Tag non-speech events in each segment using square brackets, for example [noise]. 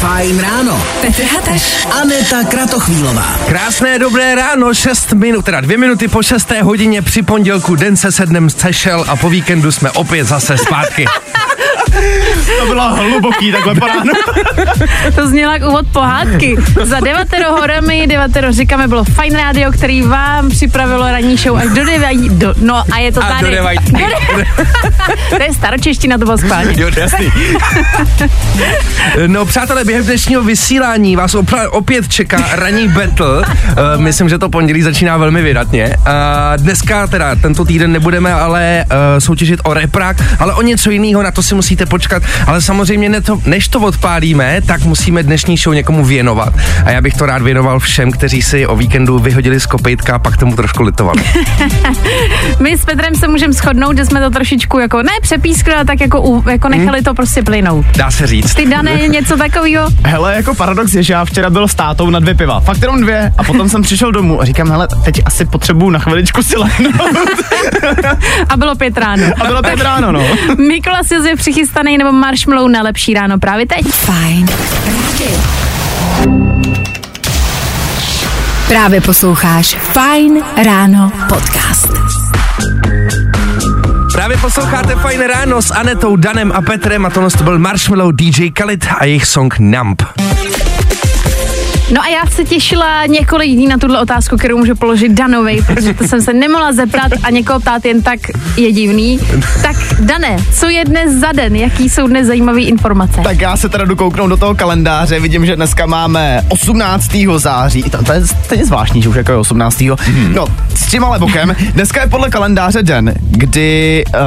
Fajn ráno. Petr Hateš. Aneta Kratochvílová. Krásné dobré ráno, 6 minut, teda 2 minuty po 6. hodině při pondělku, den se sednem sešel a po víkendu jsme opět zase zpátky. [laughs] To bylo hluboký takhle po ránu. [laughs] To znělo jak úvod pohádky. Za devatero horami, devatero říkáme, bylo fajn rádio, který vám připravilo ranní show až do devají. Do, no a je to A tady. do devají. [laughs] to je staročeština, to bylo schválně. Jo, jasný. [laughs] No přátelé, během dnešního vysílání vás opra- opět čeká ranní battle. Uh, myslím, že to pondělí začíná velmi vydatně. Uh, dneska teda, tento týden nebudeme ale uh, soutěžit o reprák, ale o něco jiného, na to si musíte počkat. Ale samozřejmě ne to, než to odpálíme, tak musíme dnešní show někomu věnovat. A já bych to rád věnoval všem, kteří si o víkendu vyhodili z kopejtka a pak tomu trošku litovali. [laughs] My s Petrem se můžeme shodnout, že jsme to trošičku jako ne přepískli, ale tak jako, u, jako nechali to prostě plynout. Dá se říct. Ty dané něco takového? [laughs] Hele, jako paradox je, že já včera byl s tátou na dvě piva. Fakt jenom dvě. A potom jsem přišel domů a říkám, hele, teď asi potřebuju na chviličku si lehnout. [laughs] A bylo pět ráno. A bylo pět ráno, no. Mikolas je přichystaný nebo marshmallow na lepší ráno právě teď. Fajn. Právě posloucháš Fajn ráno podcast. Právě posloucháte Fajn ráno s Anetou, Danem a Petrem a tohle to byl Marshmallow DJ Khalid a jejich song Nump. No a já se těšila několik dní na tuhle otázku, kterou můžu položit Danovi, protože to jsem se nemohla zeptat a někoho ptát jen tak je divný. Tak Dane, co je dnes za den? Jaký jsou dnes zajímavé informace? Tak já se teda jdu kouknout do toho kalendáře, vidím, že dneska máme 18. září. To, to je stejně zvláštní, že už jako je 18. Hmm. No, s tím ale bokem. Dneska je podle kalendáře den, kdy uh,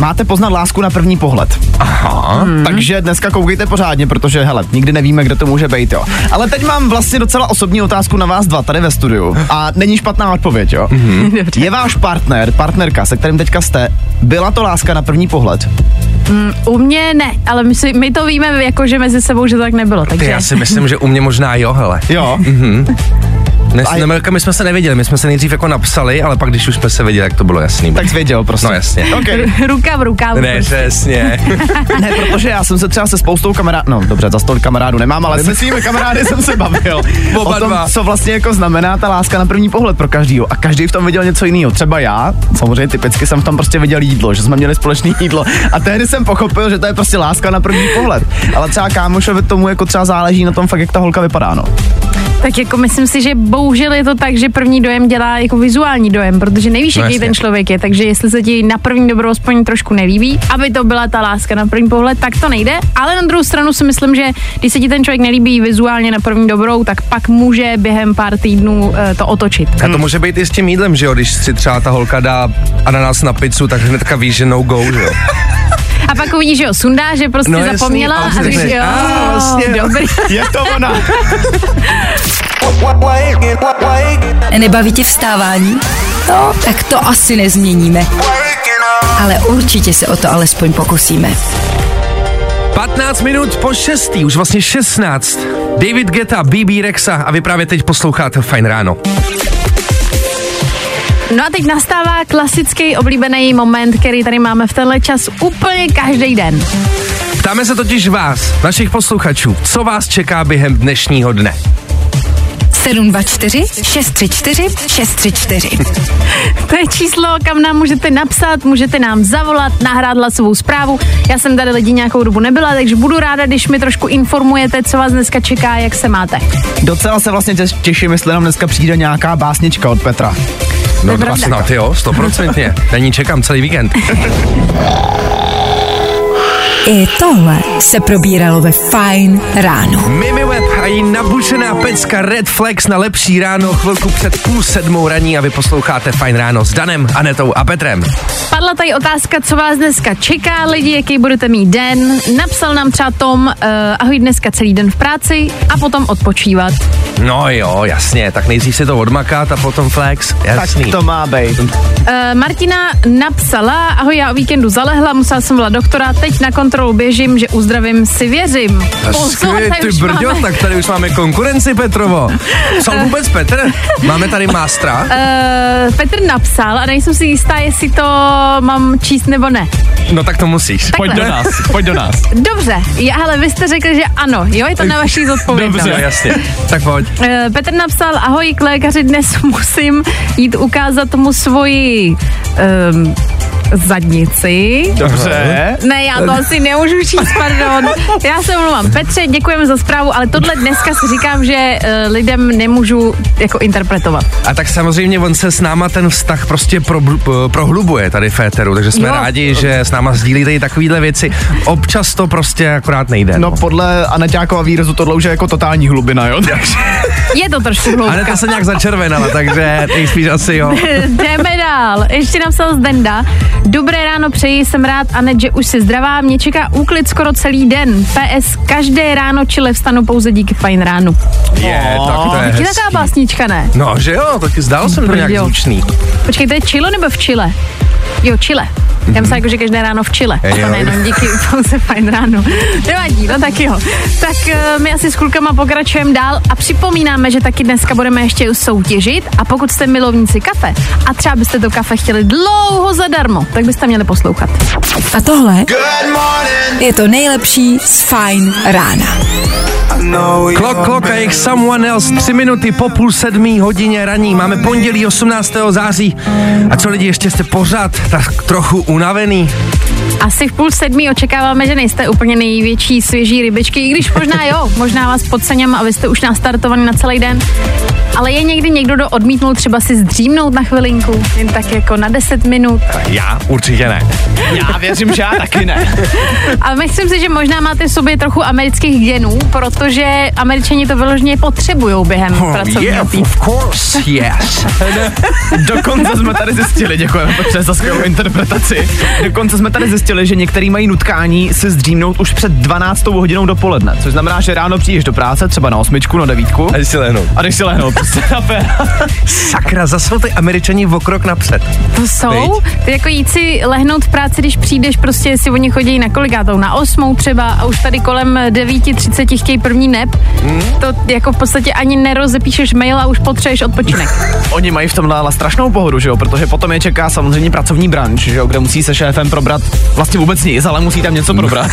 máte poznat lásku na první pohled. Aha. Hmm. Takže dneska koukejte pořádně, protože hele, nikdy nevíme, kde to může být, jo. Ale teď mám vlastně docela osobní otázku na vás dva tady ve studiu. A není špatná odpověď, jo. Mhm. [laughs] Mm-hmm. Je váš partner, partnerka, se kterým teďka jste, byla to láska na první pohled? U mě ne, ale my, si, my to víme jako, že mezi sebou, že to tak nebylo, Ty, takže... já si myslím, že u mě možná jo, hele. Jo. Dnes, A- ne, my jsme se nevěděli, my jsme se nejdřív jako napsali, ale pak když už jsme se viděli, jak to bylo jasný. Tak jsi věděl prostě. No jasně. Okay. Ruka v rukávu. Ne, přesně. [laughs] Ne, protože já jsem se třeba se spoustou kamarádů, no dobře, za tolik kamarádů nemám, ale se svými kamarády jsem se bavil. [laughs] Oba o tom, dva. co vlastně jako znamená ta láska na první pohled pro každýho. A každý v tom viděl něco jiného. Třeba já, samozřejmě typicky jsem v tom prostě viděl jídlo, že jsme měli společné jídlo. A tehdy jsem pochopil, že to je prostě láska na první pohled. Ale třeba kámošovi tomu jako třeba záleží na tom fakt, jak ta holka vypadá, no. Tak jako myslím si, že bohužel je to tak, že první dojem dělá jako vizuální dojem, protože nevíš, No jaký jasně. ten člověk je, takže jestli se ti na první dobrou aspoň trošku nelíbí, aby to byla ta láska na první pohled, tak to nejde. Ale na druhou stranu si myslím, že když se ti ten člověk nelíbí vizuálně na první dobrou, tak pak může během pár týdnů eh, to otočit. A to může být i s tím jídlem, že jo, když si třeba ta holka dá ananas na pizzu, tak hnedka víš, že no go, že jo. [laughs] A pak uvidíš, že ho sundá, že prostě No jasný, zapomněla a a řekneš, jo, "A, vlastně, jo." dobrý. Je to ona. [laughs] Nebaví tě vstávání? No, tak to asi nezměníme. Ale určitě se o to alespoň pokusíme. 15 minut po 6. už vlastně 16. David Geta, BB Rexa a vy právě teď posloucháte Fajn ráno. No a teď nastává klasický oblíbený moment, který tady máme v tenhle čas úplně každý den. Ptáme se totiž vás, našich posluchačů, co vás čeká během dnešního dne. 724 634 634. To je číslo, kam nám můžete napsat, můžete nám zavolat, nahrát hlasovou zprávu. Já jsem tady lidi nějakou dobu nebyla, takže budu ráda, když mi trošku informujete, co vás dneska čeká, jak se máte. Docela se vlastně těš- těším, jestli nám dneska přijde nějaká básnička od Petra. No to pravda. snad jo, stoprocentně. Není čekám celý víkend. [laughs] I tohle se probíralo ve Fajn ráno. Mimi Web a její nabušená pecka Red Flex na lepší ráno chvilku před půl sedmou raní a vy posloucháte Fajn ráno s Danem, Anetou a Petrem. Padla tady otázka, co vás dneska čeká, lidi, jaký budete mít den. Napsal nám třeba Tom, uh, ahoj dneska celý den v práci a potom odpočívat. No jo, jasně, tak nejdřív si to odmakat a potom flex, jasný. Tak to má být. Uh, Martina napsala, ahoj, já o víkendu zalehla, musela jsem volat doktora, teď na kontrolu kontrolu běžím, že uzdravím si věřím. Skvělý, tady ty brďo, máme. tak tady už máme konkurenci, Petrovo. Psal vůbec Petr? Máme tady mástra? Uh, Petr napsal a nejsem si jistá, jestli to mám číst nebo ne. No tak to musíš. Tak- Pojď do nás, pojď do nás. Dobře, já, ale vy jste řekli, že ano, jo, je to na vaší zodpovědnost. Dobře, jasně. Tak pojď. Eh, Petr napsal, ahoj k lékaři, dnes musím jít ukázat mu svoji um, zadnici. Dobře. Ne, já to [laughs] asi nemůžu číst, pardon. Já se omlouvám. Petře, děkujeme za zprávu, ale tohle dneska si říkám, že uh, lidem nemůžu jako interpretovat. A tak samozřejmě on se s náma ten vztah prostě pro, prohlubuje tady v éteru, takže jsme Jo. rádi, že s náma sdílíte i takovýhle věci. Občas to prostě akorát nejde. No podle Aneťákova výrazu tohle už je jako totální hlubina, jo? [laughs] Takže Je to trošku Ale hloubka. to se nějak začervenala, takže nejspíš asi jo. [laughs] Jdeme dál. Ještě napsal Zdenda. Dobré ráno přeji, jsem rád, Anet, že už si zdravá. Mě čeká úklid skoro celý den. PS, každé ráno čile vstanu pouze díky fajn ránu. Je, tak to je Je hezký. taková básnička, ne? No, že jo, taky zdál jsem to nějak zvučný. Počkej, to je Chile nebo v Chile? Jo, Chile. Já myslím, jako, že každé ráno v Chile. Ej, To nejenom díky pouze fajn ráno. Nevadí, no tak jo. Tak eh, my asi s klukama pokračujeme dál a připomínáme, že taky dneska budeme ještě soutěžit a pokud jste milovníci kafe a třeba byste to kafe chtěli dlouho zadarmo, tak byste měli poslouchat. A tohle je to nejlepší z Fine rána. Klok, klok a jich someone else, tři minuty po půl sedmý hodině raní. Máme pondělí 18. září. A co lidi, ještě jste pořád tak trochu unavený? Asi v půl sedmí očekáváme, že nejste úplně největší svěží rybičky, i když možná jo, možná vás podceňám a vy jste už nastartovaný na celý den. Ale je někdy někdo, kdo odmítnul třeba si zdřímnout na chvilinku, jen tak jako na 10 minut. Já určitě ne. já věřím, že já taky ne. A myslím si, že možná máte v sobě trochu amerických genů, protože američani to vyloženě potřebují během pracovního yeah, týdne. of course, yes. Dokonce jsme tady zjistili, děkujeme Petře za skvělou interpretaci. Dokonce jsme tady zjistili, že některý mají nutkání si zdřímnout už před 12 hodinou dopoledne, což znamená, že ráno přijdeš do práce, třeba na osmičku, na devítku. A si lehnout. A jdeš si lehnout, prostě. Sakra, zase jsou ty američani o krok napřed. To jsou, to jako jít si lehnout v práci, když přijdeš, prostě si oni chodí na kolikátou, na osmou třeba a už tady kolem 9.30 chtějí první nep, Hmm? to jako v podstatě ani nerozepíšeš mail a už potřebuješ odpočinek. Oni mají v ale strašnou pohodu, že jo, protože potom je čeká samozřejmě pracovní branč, že jo, kde musí se šéfem probrat vlastně vůbec nic, ale musí tam něco probrat.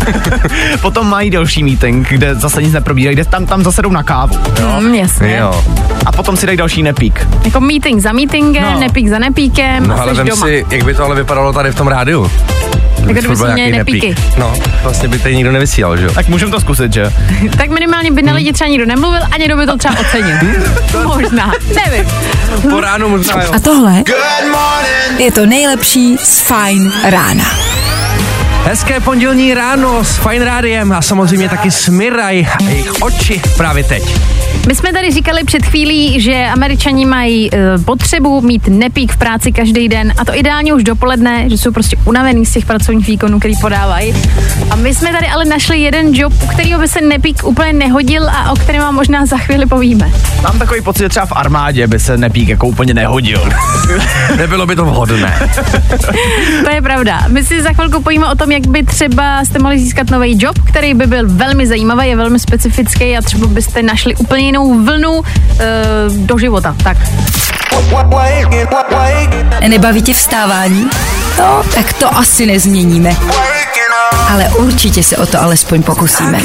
[laughs] potom mají další meeting, kde zase nic neprobírají, kde tam, tam zase jdou na kávu. Jo? Mm, jasně. Jo. A potom si dají další nepík. Jako meeting za meetingem, No. nepík za nepíkem No a ale vem doma. si, jak by to ale vypadalo tady v tom rádiu. Kdyby furt byl jsme měli nepíky. nepík. No, vlastně by tady nikdo nevysílal, že jo? Tak můžeme to zkusit, že? [laughs] Tak minimálně by na lidi třeba nikdo nemluvil a někdo by to třeba ocenil. [laughs] Možná, nevím. Po ránu možná jo. A tohle je to nejlepší z Fine rána. Hezké pondělní ráno s Fine Rádiem a samozřejmě taky s Miraj a jejich oči právě teď. My jsme tady říkali před chvílí, že američani mají e, potřebu mít nepík v práci každý den a to ideálně už dopoledne, že jsou prostě unavený z těch pracovních výkonů, který podávají. A my jsme tady ale našli jeden job, u kterého by se nepík úplně nehodil a o kterém vám možná za chvíli povíme. Mám takový pocit, že třeba v armádě by se nepík jako úplně nehodil. [laughs] Nebylo by to vhodné. [laughs] To je pravda. My si za chvilku pojíme o tom, jak by třeba jste mohli získat nový job, který by byl velmi zajímavý, je velmi specifický a třeba byste našli úplně jinou vlnu e, do života. Tak. Nebaví tě vstávání? No, tak to asi nezměníme. Ale určitě se o to alespoň pokusíme.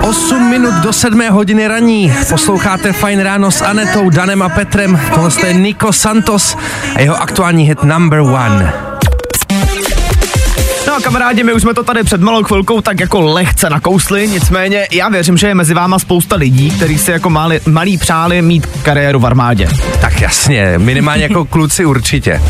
8 minut do 7 hodiny raní. Posloucháte Fine ráno s Anetou, Danem a Petrem. Tohle je Nico Santos a jeho aktuální hit number one. No a kamarádi, my už jsme to tady před malou chvilkou tak jako lehce nakousli, nicméně já věřím, že je mezi váma spousta lidí, kteří si jako mali, malí přáli mít kariéru v armádě. Tak jasně, minimálně jako kluci určitě.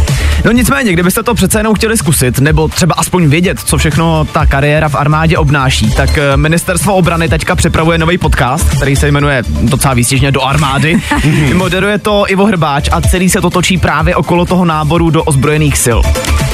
No nicméně, kdybyste to přece jenom chtěli zkusit, nebo třeba aspoň vědět, co všechno ta kariéra v armádě obnáší, tak eh, ministerstvo obrany teďka připravuje nový podcast, který se jmenuje docela výstižně do armády. [laughs] Moderuje to Ivo Hrbáč a celý se to točí právě okolo toho náboru do ozbrojených sil.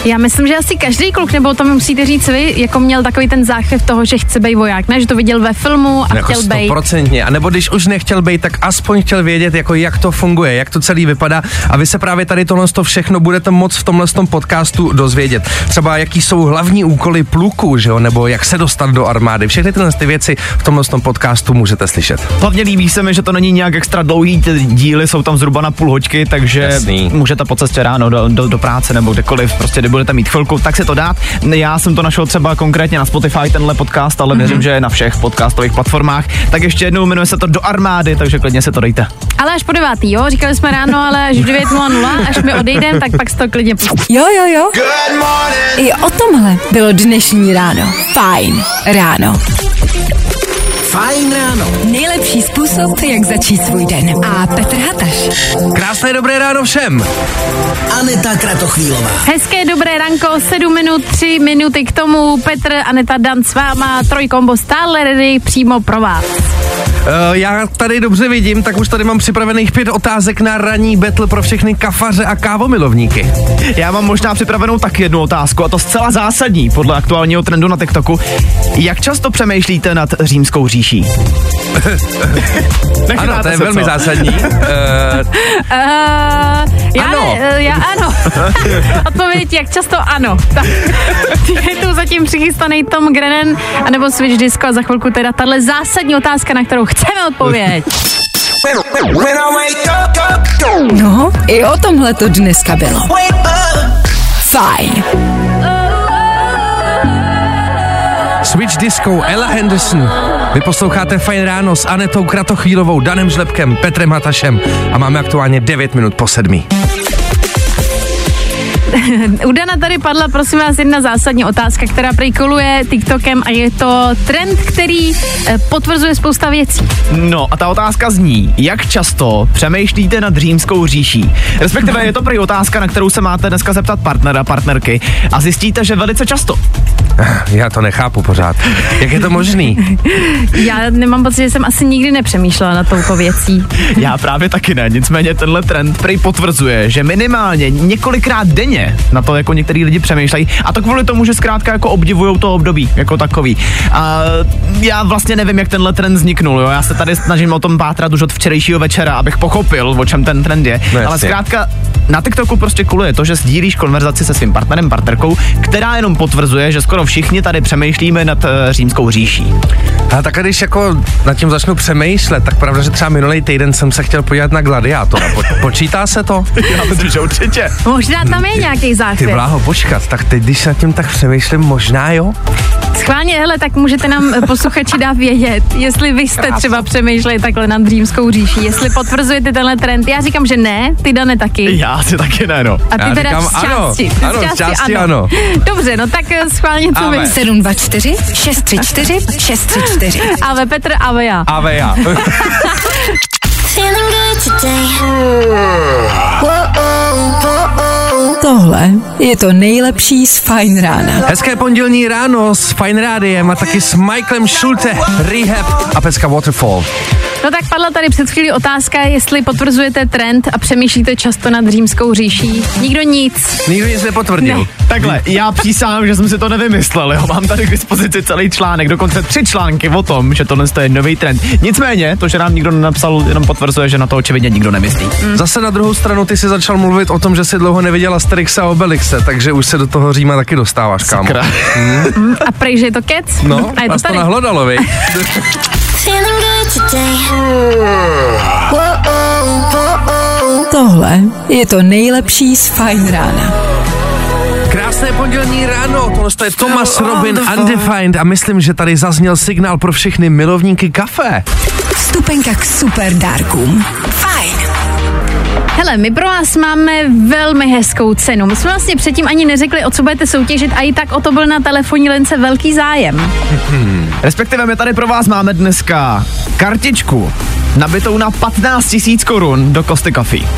Já myslím, že asi každý kluk, nebo o tom musíte říct vy, jako měl takový ten záchvěv toho, že chce být voják, ne? Že to viděl ve filmu a Jako chtěl být. stoprocentně. A nebo když už nechtěl být, tak aspoň chtěl vědět, jako jak to funguje, jak to celý vypadá. A vy se právě tady tohle to všechno budete moc v tomhle tom podcastu dozvědět. Třeba jaký jsou hlavní úkoly pluku, že jo? nebo jak se dostat do armády. Všechny tyhle ty věci v tomhle tom podcastu můžete slyšet. Hlavně líbí se mi, že to není nějak extra dlouhý, ty díly jsou tam zhruba na půl hoďky, takže Jasný. můžete po cestě ráno do, do, do, práce nebo kdekoliv, prostě kdy budete mít chvilku, tak si to dát. Já jsem to našel třeba konkrétně na Spotify, tenhle podcast, ale věřím, že je na všech podcastových platformách. Tak ještě jednou jmenuje se to Do armády, takže klidně se to dejte. Ale až po devátý, jo? Říkali jsme ráno, ale až v 9.00, až my odejdeme, tak pak to klidně pustí. Jo, jo, jo. I o tomhle bylo dnešní ráno. Fajn ráno. Fajn ráno. Nejlepší způsob, jak začít svůj den. A Petr Hataš. Krásné dobré ráno všem. Aneta Kratochvílová. Hezké dobré ranko, 7 minut, 3 minuty k tomu. Petr, Aneta Dan s váma, trojkombo stále ready přímo pro vás. Uh, já tady dobře vidím, tak už tady mám připravených pět otázek na ranní battle pro všechny kafaře a kávomilovníky. Já mám možná připravenou tak jednu otázku, a to zcela zásadní podle aktuálního trendu na TikToku. Jak často přemýšlíte nad římskou říší? [laughs] Ano, to je se, velmi co? zásadní. Uh, [laughs] Uh, já, Ano. Ne, uh, já ano. [laughs] Odpověď, jak často ano. Tak, je tu zatím přichystaný Tom Grennan, anebo Switch Disco a za chvilku teda tahle zásadní otázka, na kterou chceme odpověď. No, i o tomhle to dneska bylo. Fajn. Switch Disco, Ella Henderson. Vy posloucháte Fajn ráno s Anetou Kratochvílovou, Danem Žlepkem, Petrem Hatašem a máme aktuálně 9 minut po sedmí. [laughs] U Dana tady padla, prosím vás, jedna zásadní otázka, která prejkoluje TikTokem a je to trend, který eh, potvrzuje spousta věcí. No a ta otázka zní, jak často přemýšlíte nad římskou říší? Respektive je to prý otázka, na kterou se máte dneska zeptat partnera, partnerky a zjistíte, že velice často. [laughs] Já to nechápu pořád. Jak je to možný? [laughs] Já nemám pocit, že jsem asi nikdy nepřemýšlela nad touto věcí. Já právě taky ne, nicméně tenhle trend prý potvrzuje, že minimálně několikrát denně na to jako některý lidi přemýšlejí a to kvůli tomu, že zkrátka jako obdivují to období jako takový. A já vlastně nevím, jak tenhle trend vzniknul, jo? já se tady snažím o tom pátrat už od včerejšího večera, abych pochopil, o čem ten trend je, No ale zkrátka na TikToku prostě kuluje to, že sdílíš konverzaci se svým partnerem, partnerkou, která jenom potvrzuje, že skoro všichni tady přemýšlíme nad uh, římskou říší. A tak když jako nad tím začnu přemýšlet, tak pravda, že třeba minulý týden jsem se chtěl podívat na Gladiátora. Po, počítá se to? [laughs] Já myslím, že určitě. Možná tam je nějaký Ty záchvěv. bláho, počkat, tak teď, když nad tím tak přemýšlím, možná jo? Schválně, hele, tak můžete nám eh, posluchači dát vědět, jestli vy jste třeba přemýšleli takhle nad římskou říší, jestli potvrzujete tenhle trend. Já říkám, že ne, ty Dane taky. Já si taky ne, no. A ty Já teda říkám z ano. části. ty Ano, z části ano. Dobře, no tak eh, schválně co vy. 724 634 634. Ave Petr, ave já. Ave já. [laughs] Feeling good today. Tohle je to nejlepší z Fajn rána. Hezké pondělní ráno s Fine Rádiem a taky s Michaelem Schulte, Rehab a pecka Waterfall. No tak padla tady před chvílí otázka, jestli potvrzujete trend a přemýšlíte často nad římskou říší. Nikdo nic. Nikdo nic nepotvrdil. Ne. Takhle, já přísahám, že jsem si to nevymyslel, jo. Mám tady k dispozici celý článek, dokonce tři články o tom, že tohle je nový trend. Nicméně, to, že nám nikdo nenapsal, jenom potvrzuje, že na to očividně nikdo nemyslí. Zase na druhou stranu ty si začal mluvit o tom, že si dlouho neviděla Asterixa a Obelixe, takže už se do toho Říma taky dostáváš, kámo. Sakra. A prej, že je to kec? No, a je to vás to tady. nahlodalo. Tohle je to nejlepší z Fajn rána. Krásné pondělní ráno, tohle je Thomas Robin Undefined a myslím, že tady zazněl signál pro všechny milovníky kafe. Vstupenka k super dárkům. Fajn. Hele, my pro vás máme velmi hezkou cenu. My jsme vlastně předtím ani neřekli, o co budete soutěžit a i tak o to byl na telefonní lince velký zájem. [laughs] Respektive my tady pro vás máme dneska kartičku nabitou na 15 tisíc korun do Kosty Coffee.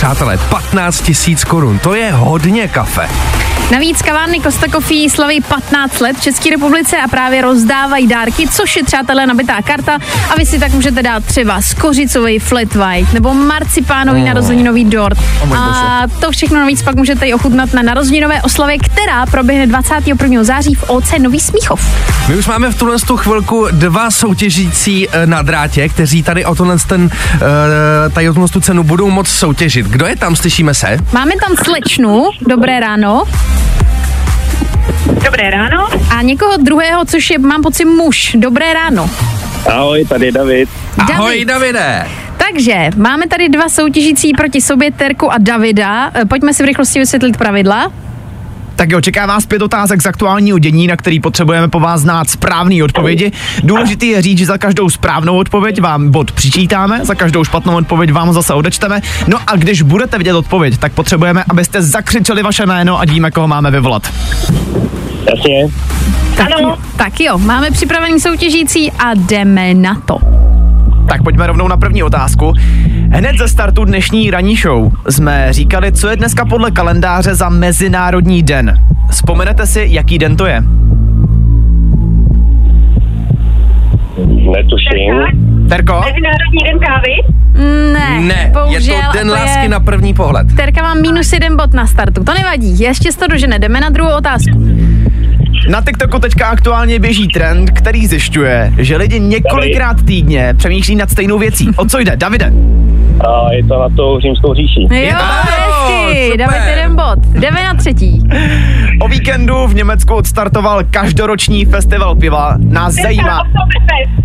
Přátelé, 15 tisíc korun, to je hodně kafe. Navíc kavárny Costa Coffee slaví 15 let v České republice a právě rozdávají dárky, což je přátelé nabitá karta a vy si tak můžete dát třeba skořicový flat white nebo marcipánový oh. narozeninový dort. můj a to všechno navíc pak můžete i ochutnat na narozeninové oslavě, která proběhne 21. září v OC Nový Smíchov. My už máme v tuhle tu chvilku dva soutěžící eh, na drátě, kteří tady o tohle ten, eh, tady o tu cenu budou moc soutěžit. Kdo je tam, slyšíme se? Máme tam slečnu, dobré ráno, Dobré ráno. a někoho druhého, což je, mám pocit, muž. Dobré ráno. Ahoj, tady je David. Ahoj, Davide. Takže máme tady dva soutěžící proti sobě, Terku a Davida. E, Pojďme si v rychlosti vysvětlit pravidla. Tak jo, čeká vás pět otázek z aktuálního dění, na který potřebujeme po vás znát správné odpovědi. Důležité je říct, že za každou správnou odpověď vám bod přičítáme, za každou špatnou odpověď vám zase odečteme. No a když budete vidět odpověď, tak potřebujeme, abyste zakřičeli vaše jméno, ať víme, koho máme vyvolat. Jasně. Tak, ano. tak jo, máme připravený soutěžící a jdeme na to. Tak pojďme rovnou na první otázku. Hned ze startu dnešní ranní show jsme říkali, co je dneska podle kalendáře za Mezinárodní den. Vzpomenete si, jaký den to je? Netuším. Terko? Mezinárodní den kávy? Ne, Ne, je bohužel, to den to lásky je... na první pohled. Terka má minus jeden bod na startu, to nevadí, ještě to dožene, jdeme na druhou otázku. Na TikToku teďka aktuálně běží trend, který zjišťuje, že lidi několikrát týdně přemýšlí nad stejnou věcí. O co jde, Davide? A je to na tou římskou říši. Jo, hezky, dáme jeden bod, jdeme na třetí. O víkendu v Německu odstartoval každoroční festival piva. Nás zajímá.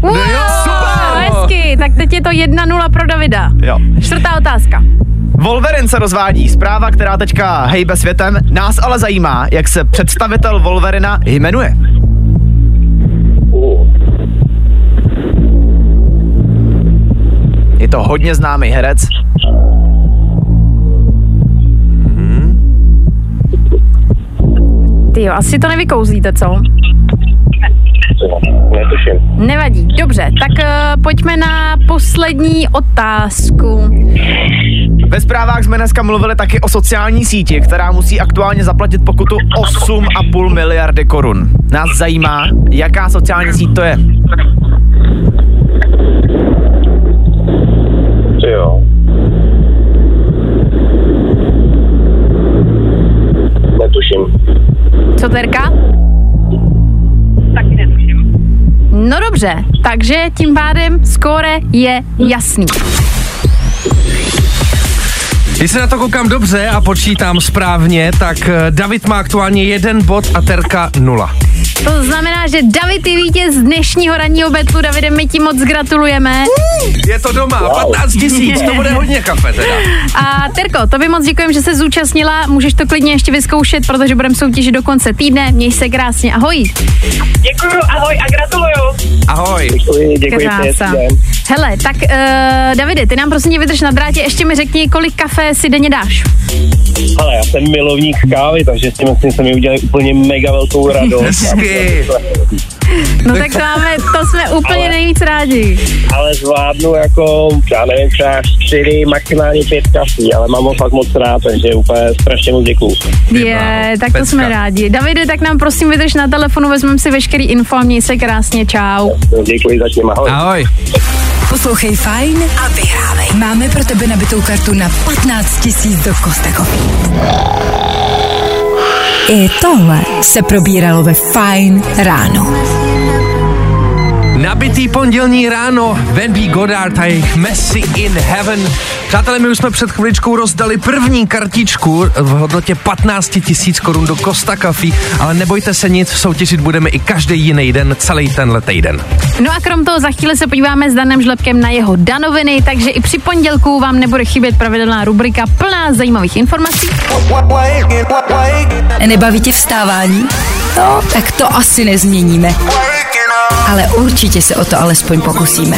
Wow, jo, super. hezky, tak teď je to 1-0 pro Davida. Jo. Čtvrtá otázka. Wolverine se rozvádí, zpráva, která teďka hejbe světem. Nás ale zajímá, jak se představitel Wolverina jmenuje. Je to hodně známý herec. Ty jo, asi to nevykouzlíte, co? Netuším. Nevadí, dobře, tak uh, pojďme na poslední otázku. Ve zprávách jsme dneska mluvili taky o sociální síti, která musí aktuálně zaplatit pokutu 8,5 miliardy korun. Nás zajímá, jaká sociální síť to je. Jo. Netuším. Co Terka? Taky netuším. No dobře, takže tím pádem skóre je jasný. Když se na to koukám dobře a počítám správně, tak eh, David má aktuálně jeden bod a Terka nula. To znamená, že David je vítěz dnešního ranního betlu. Davide, my ti moc gratulujeme. Je to doma, 15 tisíc, to bude hodně kafe teda. A Terko, to by moc děkujem, že se zúčastnila. Můžeš to klidně ještě vyzkoušet, protože budeme soutěžit do konce týdne. Měj se krásně, ahoj. Děkuju, ahoj a gratuluju. Ahoj. Děkuji, děkuji. Krása. Hele, tak uh, Davide, ty nám prosím tě vydrž na drátě, ještě mi řekni, kolik kafe si denně dáš. Ale já jsem milovník kávy, takže si myslím, že mi udělali úplně mega velkou radost. Hezky. No tak to máme, to jsme úplně Ale- nejvíc rádi. ale zvládnu jako, já nevím, třeba čtyři, maximálně pět kafí, ale mám ho fakt moc rád, takže úplně strašně moc děkuju. Je, tak to pecka. jsme rádi. Davide, tak nám prosím vydrž na telefonu, vezmeme si veškerý info a měj se krásně, čau. Děkuji zatím, ahoj. Ahoj. Poslouchej Fajn a vyhrávej. Máme pro tebe nabitou kartu na 15 tisíc do Costa Coffee. I tohle se probíralo ve Fajn ráno. Nabitý pondělní ráno, Wendy Goddard a jejich Messi in Heaven. Přátelé, my už jsme před chviličkou rozdali první kartičku v hodnotě 15 tisíc korun do Costa Coffee, ale nebojte se nic, soutěžit budeme i každý jiný den, celý tenhle týden. No a krom toho za chvíli se podíváme s Danem Žlepkem na jeho danoviny, takže i při pondělku vám nebude chybět pravidelná rubrika plná zajímavých informací. Nebaví tě vstávání? No, tak to asi nezměníme. Ale určitě se o to alespoň pokusíme.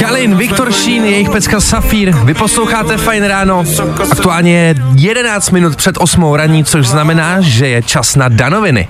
Kalin, Viktor Šín, jejich pecka Safír. Vy posloucháte Fajn ráno. Aktuálně je 11 minut před 8 raní, což znamená, že je čas na danoviny.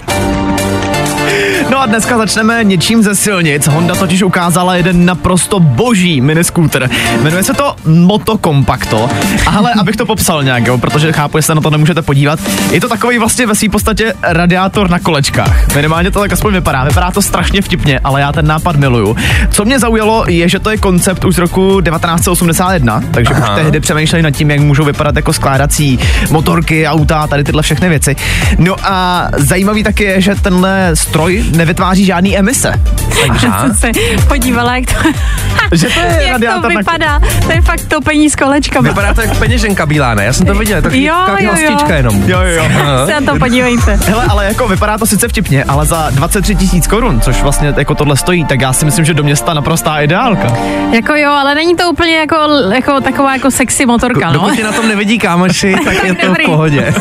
A dneska začneme něčím ze silnic. Honda totiž ukázala jeden naprosto boží miniscooter. Jmenuje se to Moto Compacto. Ale abych to popsal nějak, jo, protože chápu, že se na to nemůžete podívat. Je to takový vlastně ve své podstatě radiátor na kolečkách. Minimálně to tak aspoň vypadá. Vypadá to strašně vtipně, ale já ten nápad miluju. Co mě zaujalo, je, že to je koncept už z roku 1981, takže Aha. už tehdy přemýšleli nad tím, jak můžou vypadat jako skládací motorky, auta, tady tyhle všechny věci. No a zajímavý taky je, že tenhle stroj nevytváří žádný emise. Takže Já jsem se podívala, jak to, [laughs] Že to je [laughs] jak to radiátor na- vypadá. To je fakt topení s kolečkama. Vypadá to jako peněženka bílá, ne? Já jsem to viděl, tak Jo, jo, jo. jenom. Jo, jo, jo. Se na to podívejte. Hele, ale jako vypadá to sice vtipně, ale za 23 tisíc korun, což vlastně jako tohle stojí, tak já si myslím, že do města naprostá ideálka. Jako jo, ale není to úplně jako, jako taková jako sexy motorka, no. Dokud tě na tom nevidí kámoši, [laughs] tak je to v pohodě.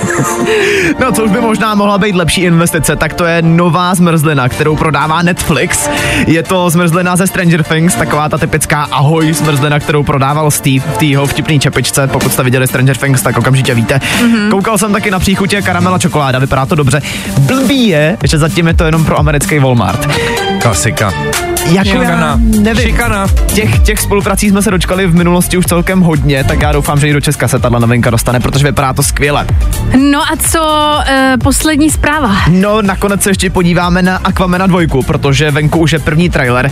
No, co už by možná mohla být lepší investice, tak to je nová zmrzlina, kterou prodává Netflix. Je to zmrzlina ze Stranger Things, taková ta typická ahoj zmrzlina, kterou prodával Steve v té jeho vtipný čepičce. Pokud jste viděli Stranger Things, tak okamžitě víte. Mm-hmm. Koukal jsem taky na příchutě karamela čokoláda, vypadá to dobře. Blbý je, že zatím je to jenom pro americký Walmart. Klasika. Jako Šikana. já nevím. Šikana. Těch, těch spoluprací jsme se dočkali v minulosti už celkem hodně, tak já doufám, že i do Česka se tahle novinka dostane, protože vypadá to skvěle. No a co uh, poslední zpráva? No, nakonec se ještě podíváme na Aquamena 2, protože venku už je první trailer.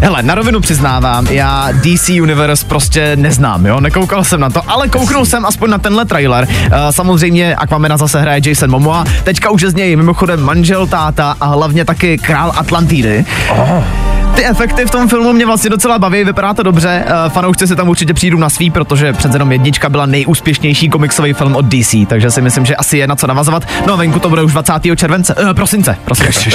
Hele, na rovinu přiznávám, já DC Universe prostě neznám, jo, nekoukal jsem na to, ale kouknul jsem aspoň na tenhle trailer. Uh, samozřejmě Aquamena zase hraje Jason Momoa, teďka už je z něj mimochodem manžel, táta a hlavně taky král Atlantidy. Oh. Ty efekty v tom filmu mě vlastně docela baví, vypadá to dobře. Uh, fanoušci si tam určitě přijdou na svý, protože přece jenom jednička byla nejúspěšnější komiksový film od DC, takže si myslím, že asi je na co navazovat. No a venku to bude už 20. července, uh, prosince, prosince.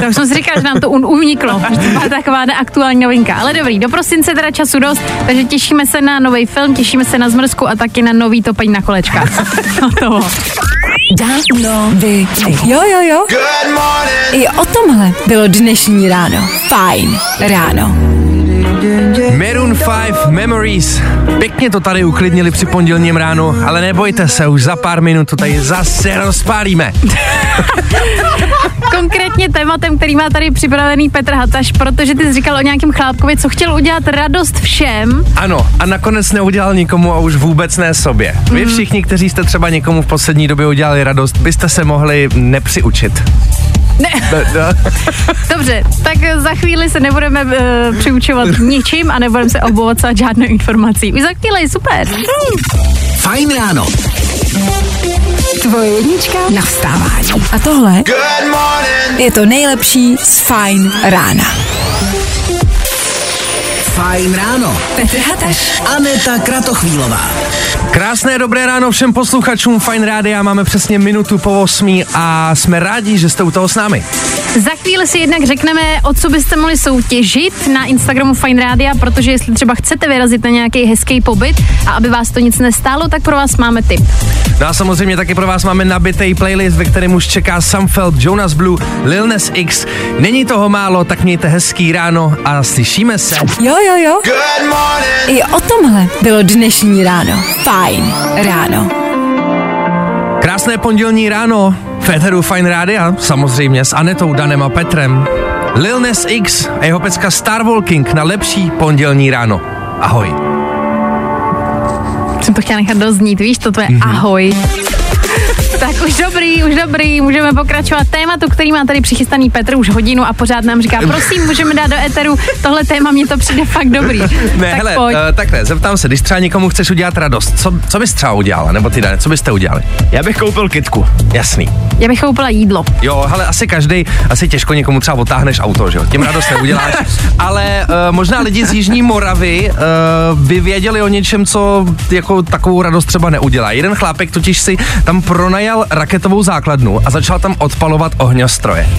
To už jsem si říkal, že nám to un- uniklo, to byla taková neaktuální novinka. Ale dobrý, do prosince teda času dost, takže těšíme se na nový film, těšíme se na zmrzku a taky na nový topení na kolečkách. [laughs] Hotovo. Vy. Jo, jo, jo. I o tomhle bylo dnešní ráno. Fajn ráno. Maroon 5 Memories. Pěkně to tady uklidnili při pondělním ránu, ale nebojte se, už za pár minut to tady zase rozpálíme. [laughs] Konkrétně tématem, který má tady připravený Petr Hataš, protože ty jsi říkal o nějakém chlápkovi, co chtěl udělat radost všem. Ano, a nakonec neudělal nikomu a už vůbec ne sobě. Vy všichni, kteří jste třeba někomu v poslední době udělali radost, byste se mohli nepřiučit. Ne. [laughs] [laughs] Dobře, tak za chvíli se nebudeme uh, přiučovat [laughs] ničím a nebudeme se obovacovat žádnou informací. Už za chvíli, super. Fajn ráno. Tvoje jednička na vstávání. A tohle je to nejlepší z Fajn rána. Fajn ráno. Petr Hateš. Aneta Kratochvílová. Krásné dobré ráno všem posluchačům Fine Rádia, máme přesně minutu po 8 a jsme rádi, že jste u toho s námi. Za chvíli si jednak řekneme, o co byste mohli soutěžit na Instagramu Fine Radio, protože jestli třeba chcete vyrazit na nějaký hezký pobyt a aby vás to nic nestálo, tak pro vás máme tip. No a samozřejmě taky pro vás máme nabitý playlist, ve kterém už čeká Samfeld, Jonas Blue, Lil Nas X. Není toho málo, tak mějte hezký ráno a slyšíme se. Jo, jo, jo. I o tomhle bylo dnešní ráno. Fajn ráno. Krásné pondělní ráno, Féteru Fine Rádia, samozřejmě s Anetou, Danem a Petrem. Lil Nas X a jeho pecka Starwalking na lepší pondělní ráno. Ahoj. Jsem to chtěla nechat doznít, víš, to tvoje ahoj. Tak už dobrý, už dobrý, můžeme pokračovat tématu, který má tady přichystaný Petr už hodinu a pořád nám říká, prosím, můžeme dát do éteru tohle téma, mně to přijde fakt dobrý. Ne, tak hele, pojď. uh, takhle, zeptám se, když třeba někomu chceš udělat radost, co, co bys třeba udělala, nebo ty Dane, co byste udělali? Já bych koupil kitku. Jasný. Já bych koupila jídlo. Jo, hele, asi každý, asi těžko někomu třeba otáhneš auto, že jo, tím radost neuděláš, [laughs] ale uh, možná lidi z Jižní Moravy uh, by věděli o něčem, co jako takovou radost třeba neudělá. Jeden chlápek totiž si tam pronajal raketovou základnu a začal tam odpalovat ohňostroje. [laughs]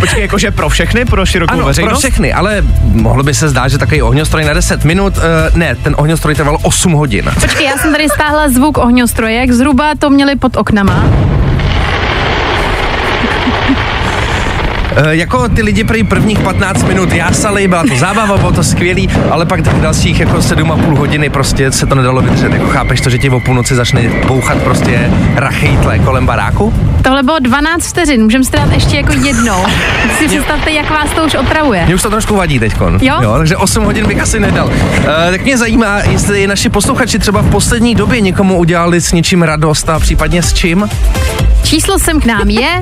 Počkej, jakože pro všechny, pro širokou Ano, veřejnost? pro všechny, ale mohlo by se zdát, že takový ohňostroj na 10 minut, uh, ne, ten ohňostroj trval 8 hodin. Počkej, já jsem tady stáhla zvuk ohňostroje, jak zhruba to měli pod oknama. E, jako ty lidi prý prvních 15 minut jásali, byla to zábava, bylo to skvělý, ale pak těch dalších jako 7,5 hodiny prostě se to nedalo vydržet. Jako chápeš to, že ti o půlnoci začne bouchat prostě rachejtle kolem baráku? Tohle bylo 12 vteřin, můžeme si dát ještě jako jednou. Si představte, jak vás to už otravuje. Mě už to trošku vadí teďkon. Jo? jo takže 8 hodin bych asi nedal. Uh, tak mě zajímá, jestli naši posluchači třeba v poslední době někomu udělali s něčím radost a případně s čím. Číslo sem k nám je...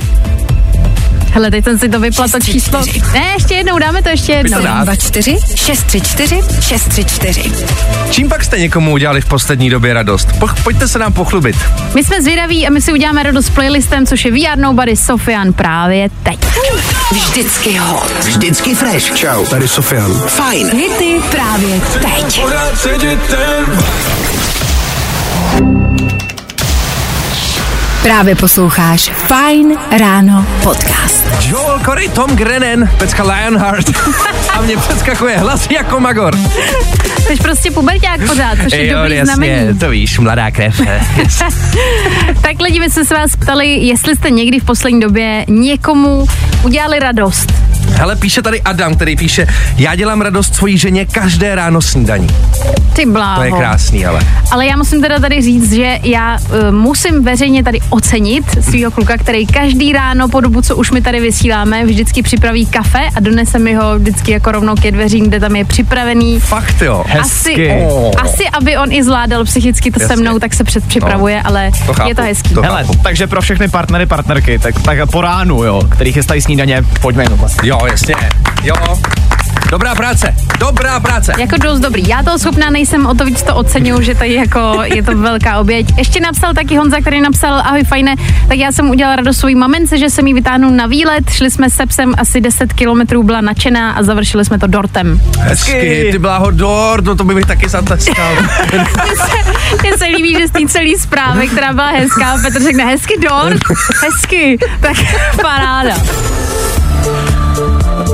Hele, teď jsem si to vypla, to číslo. Ne, ještě jednou, dáme to ještě jednou. dát. 24 634 634. Čím pak jste někomu udělali v poslední době radost? Po, pojďte se nám pochlubit. My jsme zvědaví a my si uděláme radost s playlistem, což je VR Nobody Sofian právě teď. Vždycky hot. Vždycky fresh. Čau, tady Sofian. Fajn. Hity právě teď. Právě posloucháš Fine Ráno podcast. Joel Corey, Tom Grennan, pecka Lionheart. [laughs] a mě přeskakuje hlas jako Magor. Jsi prostě puberták pořád, což je Jo, dobrý jasně, znamení. to víš, mladá krev. [laughs] Yes. Tak lidi, my jsme se vás ptali, jestli jste někdy v poslední době někomu udělali radost. Hele, píše tady Adam, který píše, já dělám radost svojí ženě každé ráno snídaní. Ty bláho. To je krásný, ale. Ale já musím teda tady říct, že já uh, musím veřejně tady ocenit svého kluka, který každý ráno po dobu, co už my tady vysíláme, vždycky připraví kafe a donese mi ho vždycky jako rovnou ke dveřím, kde tam je připravený. Fakt jo. Asi, Oh. asi, aby on i zvládal psychicky to se Jasně. mnou, tak se předpřipravuje, No, ale to chápu, je to hezký. to Hele, takže pro všechny partnery, partnerky, tak, tak po ránu, jo, který chystají snídaně, pojďme jenom vlastně. Jo, jasně. Jo. Dobrá práce, dobrá práce. Jako dost dobrý. Já toho schopná nejsem, o to víc to oceňuju, že tady jako je to velká oběť. Ještě napsal taky Honza, který napsal, ahoj fajne, tak já jsem udělala radost svojí mamence, že jsem jí vytáhnul na výlet, šli jsme se psem asi 10 kilometrů, byla nadšená a završili jsme to dortem. Hezky, ty bláho dor, no to bych taky zatleskal. [laughs] Mně se líbí, že z té celé zprávy, která byla hezká, Petr řekne hezky dort, hezky, tak [laughs] paráda.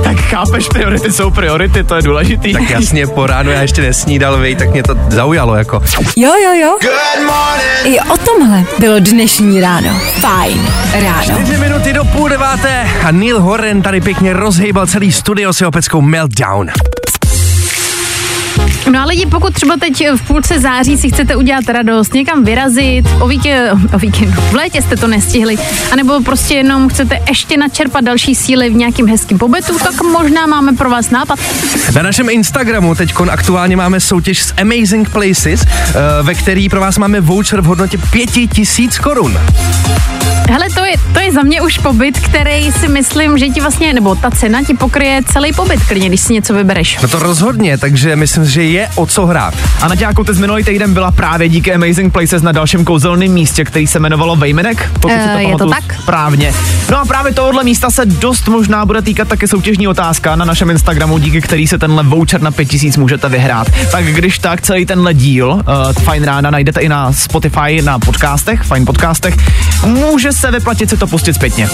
Tak chápeš, priority jsou priority, to je důležitý. tak jasně, po ránu já ještě nesnídal, vej, tak mě to zaujalo jako. Jo, jo, jo. I o tomhle bylo dnešní ráno. Fajn ráno. Čtyři minuty do půl deváté a Neil Horan tady pěkně rozhejbal celý studio s jeho peckou Meltdown. No a lidi, pokud třeba teď v půlce září si chcete udělat radost, někam vyrazit, o, víke, o víkendu, v létě jste to nestihli, anebo prostě jenom chcete ještě načerpat další síly v nějakým hezkým pobytu, tak možná máme pro vás nápad. Na našem Instagramu teď aktuálně máme soutěž s Amazing Places, eh, ve který pro vás máme voucher v hodnotě 5000 korun. Hele, to je, to je za mě už pobyt, který si myslím, že ti vlastně, nebo ta cena ti pokryje celý pobyt, klidně, když si něco vybereš. No to rozhodně, takže myslím, že je o co hrát. A Naďáku, ty z minulý týden byla právě díky Amazing Places na dalším kouzelném místě, který se jmenovalo Vejmenek, pokud si to Eh, je to tak? správně. No a právě tohohle místa se dost možná bude týkat taky soutěžní otázka na našem Instagramu, díky který se tenhle voucher na 5000 můžete vyhrát. Tak když tak celý tenhle díl uh, Fine Rána najdete i na Spotify, na podcastech, Fine podcastech, může se vyplatit si to pustit zpětně.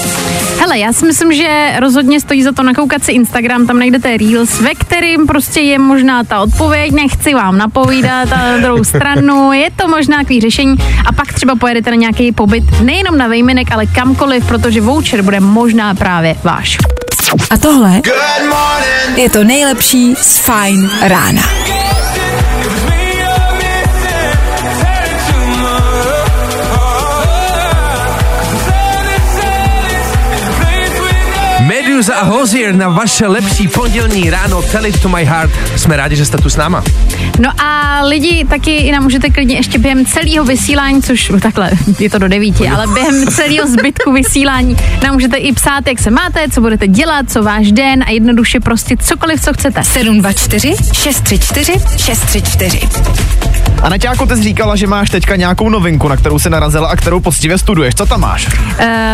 Hele, já si myslím, že rozhodně stojí za to nakoukat si Instagram, tam najdete Reels, ve kterým prostě je možná ta odpověď, nechci vám napovídat a na druhou stranu, je to možná takový řešení a pak třeba pojedete na nějaký pobyt nejenom na Vejminek, ale kamkoliv, protože voucher bude možná právě váš. A tohle je to nejlepší z Fajn rána. Medusa a Hozier na vaše lepší pondělní ráno Tell it to my heart. Jsme rádi, že jste tu s náma. No a lidi taky i nám můžete klidně ještě během celého vysílání, což takhle, je to do devíti, ale během celého zbytku vysílání nám můžete i psát, jak se máte, co budete dělat, co váš den a jednoduše prostě cokoliv, co chcete. 724 634 634. A Naťáku, ty jsi říkala, že máš teďka nějakou novinku, na kterou se narazila a kterou poctivě studuješ. Co tam máš? Uh,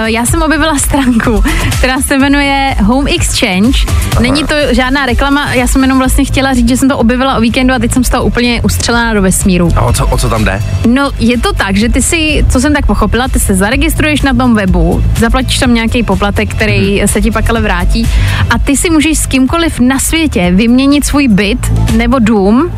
já jsem objevila stránku, která se jmenuje Home Exchange. Není to žádná reklama, já jsem jenom vlastně chtěla říct, že jsem to objevila o víkendu a teď jsem z toho úplně ustřelená do vesmíru. A o co, o co tam jde? No, je to tak, že ty si, co jsem tak pochopila, ty se zaregistruješ na tom webu, zaplatíš tam nějaký poplatek, který se ti pak ale vrátí a ty si můžeš s kýmkoliv na světě vyměnit svůj byt nebo dům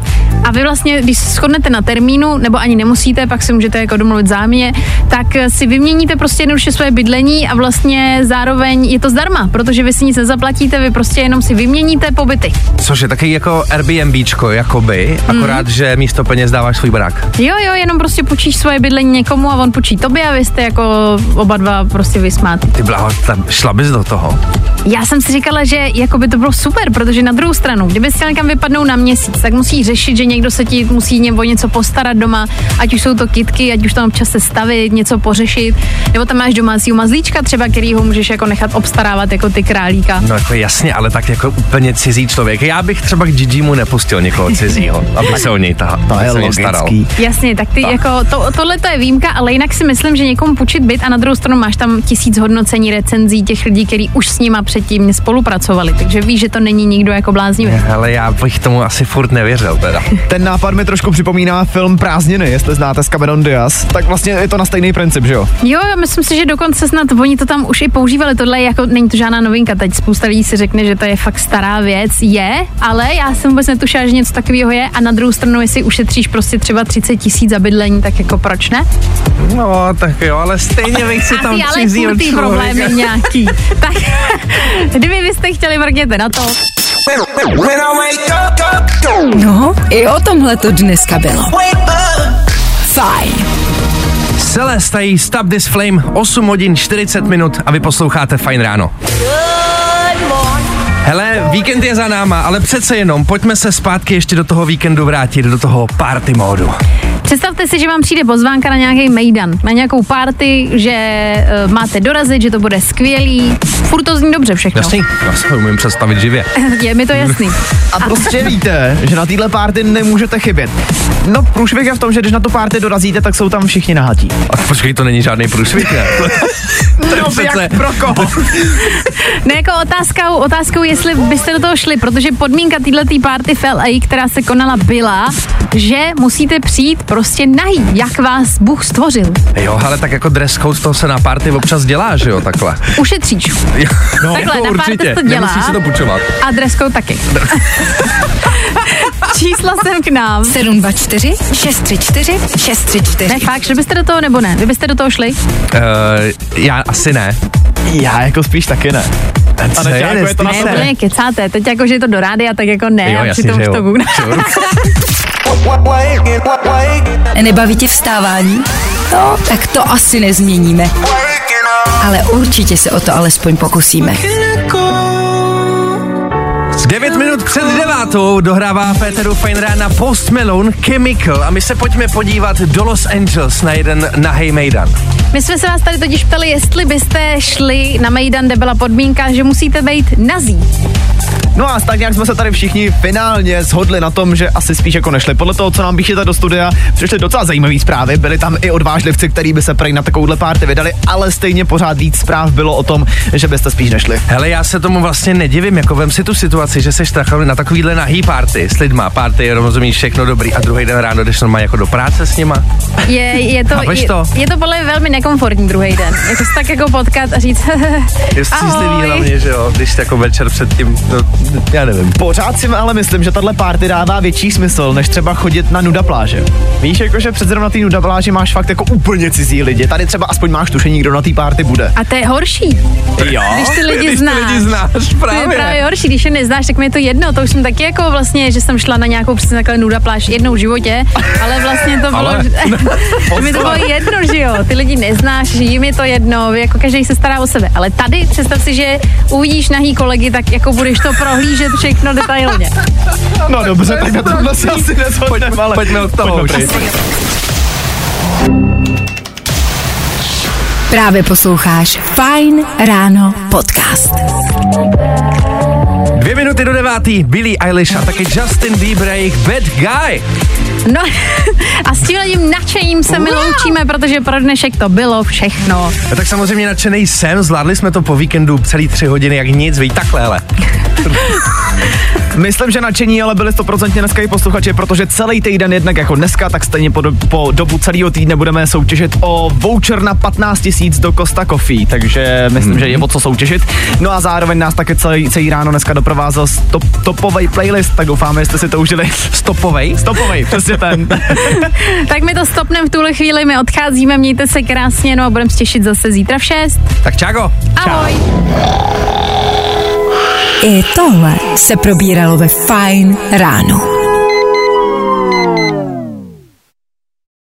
a vy vlastně, když se shodnete na termínu, nebo ani nemusíte, pak si můžete jako domluvit zámě, tak si vyměníte prostě jednoduše svoje bydlení a vlastně zároveň je to zdarma, protože vy si nic nezaplatíte, vy prostě jenom si vyměníte pobyty. Což je taky jako Airbnbčko, jakoby, akorát, Mhm. že místo peněz dáváš svůj barák. Jo, jo, jenom prostě půjčíš svoje bydlení někomu a on půjčí tobě a vy jste jako oba dva prostě vysmátý. Ty blaho, tam šla bys do toho. Já jsem si říkala, že jako by to bylo super, protože na druhou stranu, kdyby chtěl někam vypadnout na měsíc, tak musí řešit, že někdo se ti musí nebo něco postarat doma, ať už jsou to kitky, ať už tam občas se stavit, něco pořešit, nebo tam máš domácího mazlíčka třeba, který ho můžeš jako nechat obstarávat jako ty králíka. No jako jasně, ale tak jako úplně cizí člověk. Já bych třeba k Gigimu nepustil někoho cizího, aby se o něj tahal. To je se staral. Jasně, tak ty jako, to, tohle to je výjimka, ale jinak si myslím, že někomu půjčit byt a na druhou stranu máš tam tisíc hodnocení recenzí těch lidí, kteří už s nima předtím spolupracovali, takže víš, že to není nikdo jako bláznivý. Ale já bych tomu asi furt nevěřil teda. [laughs] Ten nápad mi trošku připomíná film Prázdniny, jestli znáte s Cameron Diaz. Tak vlastně je to na stejný princip, že jo? Jo, jo, myslím si, že dokonce snad oni to tam už i používali. Tohle je jako, není to žádná novinka, teď spousta lidí si řekne, že to je fakt stará věc. Je, ale já jsem vůbec netušila, že něco takového je a na druhou stranu, jestli ušetříš prostě třeba 30 tisíc za bydlení, tak jako proč ne? No, tak jo, ale stejně bych si a tam ty ale ty problémy nějaký. [laughs] tak kdyby byste chtěli, mrkněte na to. No, i o tomhle to dneska bylo. Fajn. Celeste jí Stop This Flame, 8 hodin 40 minut a vy posloucháte Fajn ráno. Hele, víkend je za náma, ale přece jenom pojďme se zpátky ještě do toho víkendu vrátit, do toho party módu. Představte si, že vám přijde pozvánka na nějaký mejdan, na nějakou party, že uh, máte dorazit, že to bude skvělý. Furt to zní dobře všechno. Jasný, já se umím představit živě. [laughs] Je mi to jasný. A prostě víte, že na téhle párty nemůžete chybět. No průšvih je v tom, že když na tu párty dorazíte, tak jsou tam všichni nahatí. A počkej, to není žádný průšvih, ne? [laughs] To je No, přece- jak pro koho? Ne, jako otázkou, otázkou, jestli byste do toho šli, protože podmínka této party v LA, která se konala, byla, že musíte přijít prostě nahý, jak vás Bůh stvořil. Jo, ale tak jako dress code toho se na party občas dělá, že jo, takhle. Ušetříš. No, [laughs] Takhle, na párty určitě, se to dělá. nemusíš si to půjčovat. A dress code taky. [laughs] Čísla sem k nám. 724 634 634. Ne, fakt, že byste do toho nebo ne? Vy byste do toho šli? Uh, já asi ne. Já jako spíš taky ne. Co ne, jako je to na Ne, kecáte. Teď jako, že je to do rádia, tak jako ne. Jo, a jasně, přitom už to jo. [laughs] Nebaví tě vstávání? No, tak to asi nezměníme. Ale určitě se o to alespoň pokusíme. 9 minut před devátou dohrává Peteru Fine Rána Post Malone Chemical a my se pojďme podívat do Los Angeles na jeden nahej mejdan. My jsme se vás tady totiž ptali, jestli byste šli na Mejdan, kde byla podmínka, že musíte být nazí. No a tak nějak jsme se tady všichni finálně shodli na tom, že asi spíš jako nešli. Podle toho, co nám píšete do studia, přišly docela zajímavé zprávy. Byli tam i odvážlivci, kteří by se prej na takovouhle párty vydali, ale stejně pořád víc zpráv bylo o tom, že byste spíš nešli. Hele, já se tomu vlastně nedivím, jako vem si tu situaci, že seš takový- na takovýhle nahý party s lidma, party, rozumíš, všechno dobrý a druhý den ráno jdeš normálně jako do práce s nima. Je, je, to, je, to? je to podle mě velmi nekomfortní druhý den. Jako se tak jako potkat a říct [laughs] Je střízlivý hlavně, že jo, když jako večer předtím, no, já nevím. Pořád si ale myslím, že tahle party dává větší smysl, než třeba chodit na nuda pláže. Víš, jakože přece jenom na té nuda pláži máš fakt jako úplně cizí lidi. Tady třeba aspoň máš tušení, kdo na té party bude. A to je horší. Jo. Když ty lidi Když ty znáš. lidi znáš, To je právě. právě horší, když je neznáš, tak mi je to jedno. To už jsem taky jako vlastně, že jsem šla na nějakou přesně takhle nuda pláž jednou v životě, ale vlastně to bylo, Ale- [laughs] to mi to bylo jedno, že jo. Ty lidi neznáš, že jim je to jedno, jako každý se stará o sebe. Ale tady představ si, že uvidíš nahý kolegy, tak jako budeš to prohlížet všechno detailně. [laughs] No dobře, tak na tomhle se asi neshodneme, ale Pojďme od toho pojďme. Právě posloucháš Fine Ráno podcast. Dvě minuty do devátý, Billie Eilish a taky Justin Bieber a jejich Bad Guy. No [laughs] a s tímhle tím nadšením se my loučíme, protože pro dnešek to bylo všechno. No tak samozřejmě nadšený jsem, zvládli jsme to po víkendu celý tři hodiny jak nic, víš, takhle, hele. [laughs] Myslím, že nadšení, ale byli 100% dneska i posluchači, protože celý týden jednak jako dneska, tak stejně po, do, po dobu celého týdne budeme soutěžit o voucher na 15 tisíc do Costa Coffee, takže myslím, mm-hmm. že je o co soutěžit. No a zároveň nás také celý, celý ráno dneska doprovázel stop, topový playlist, tak doufáme, že jste si to užili. Stopovej? Stopovej, přesně ten. [laughs] Tak my to stopneme v tuhle chvíli, my odcházíme, mějte se krásně, no a budeme se těšit zase zítra v 6. Tak čago. Ahoj. I tohle se probíralo ve Fine ráno.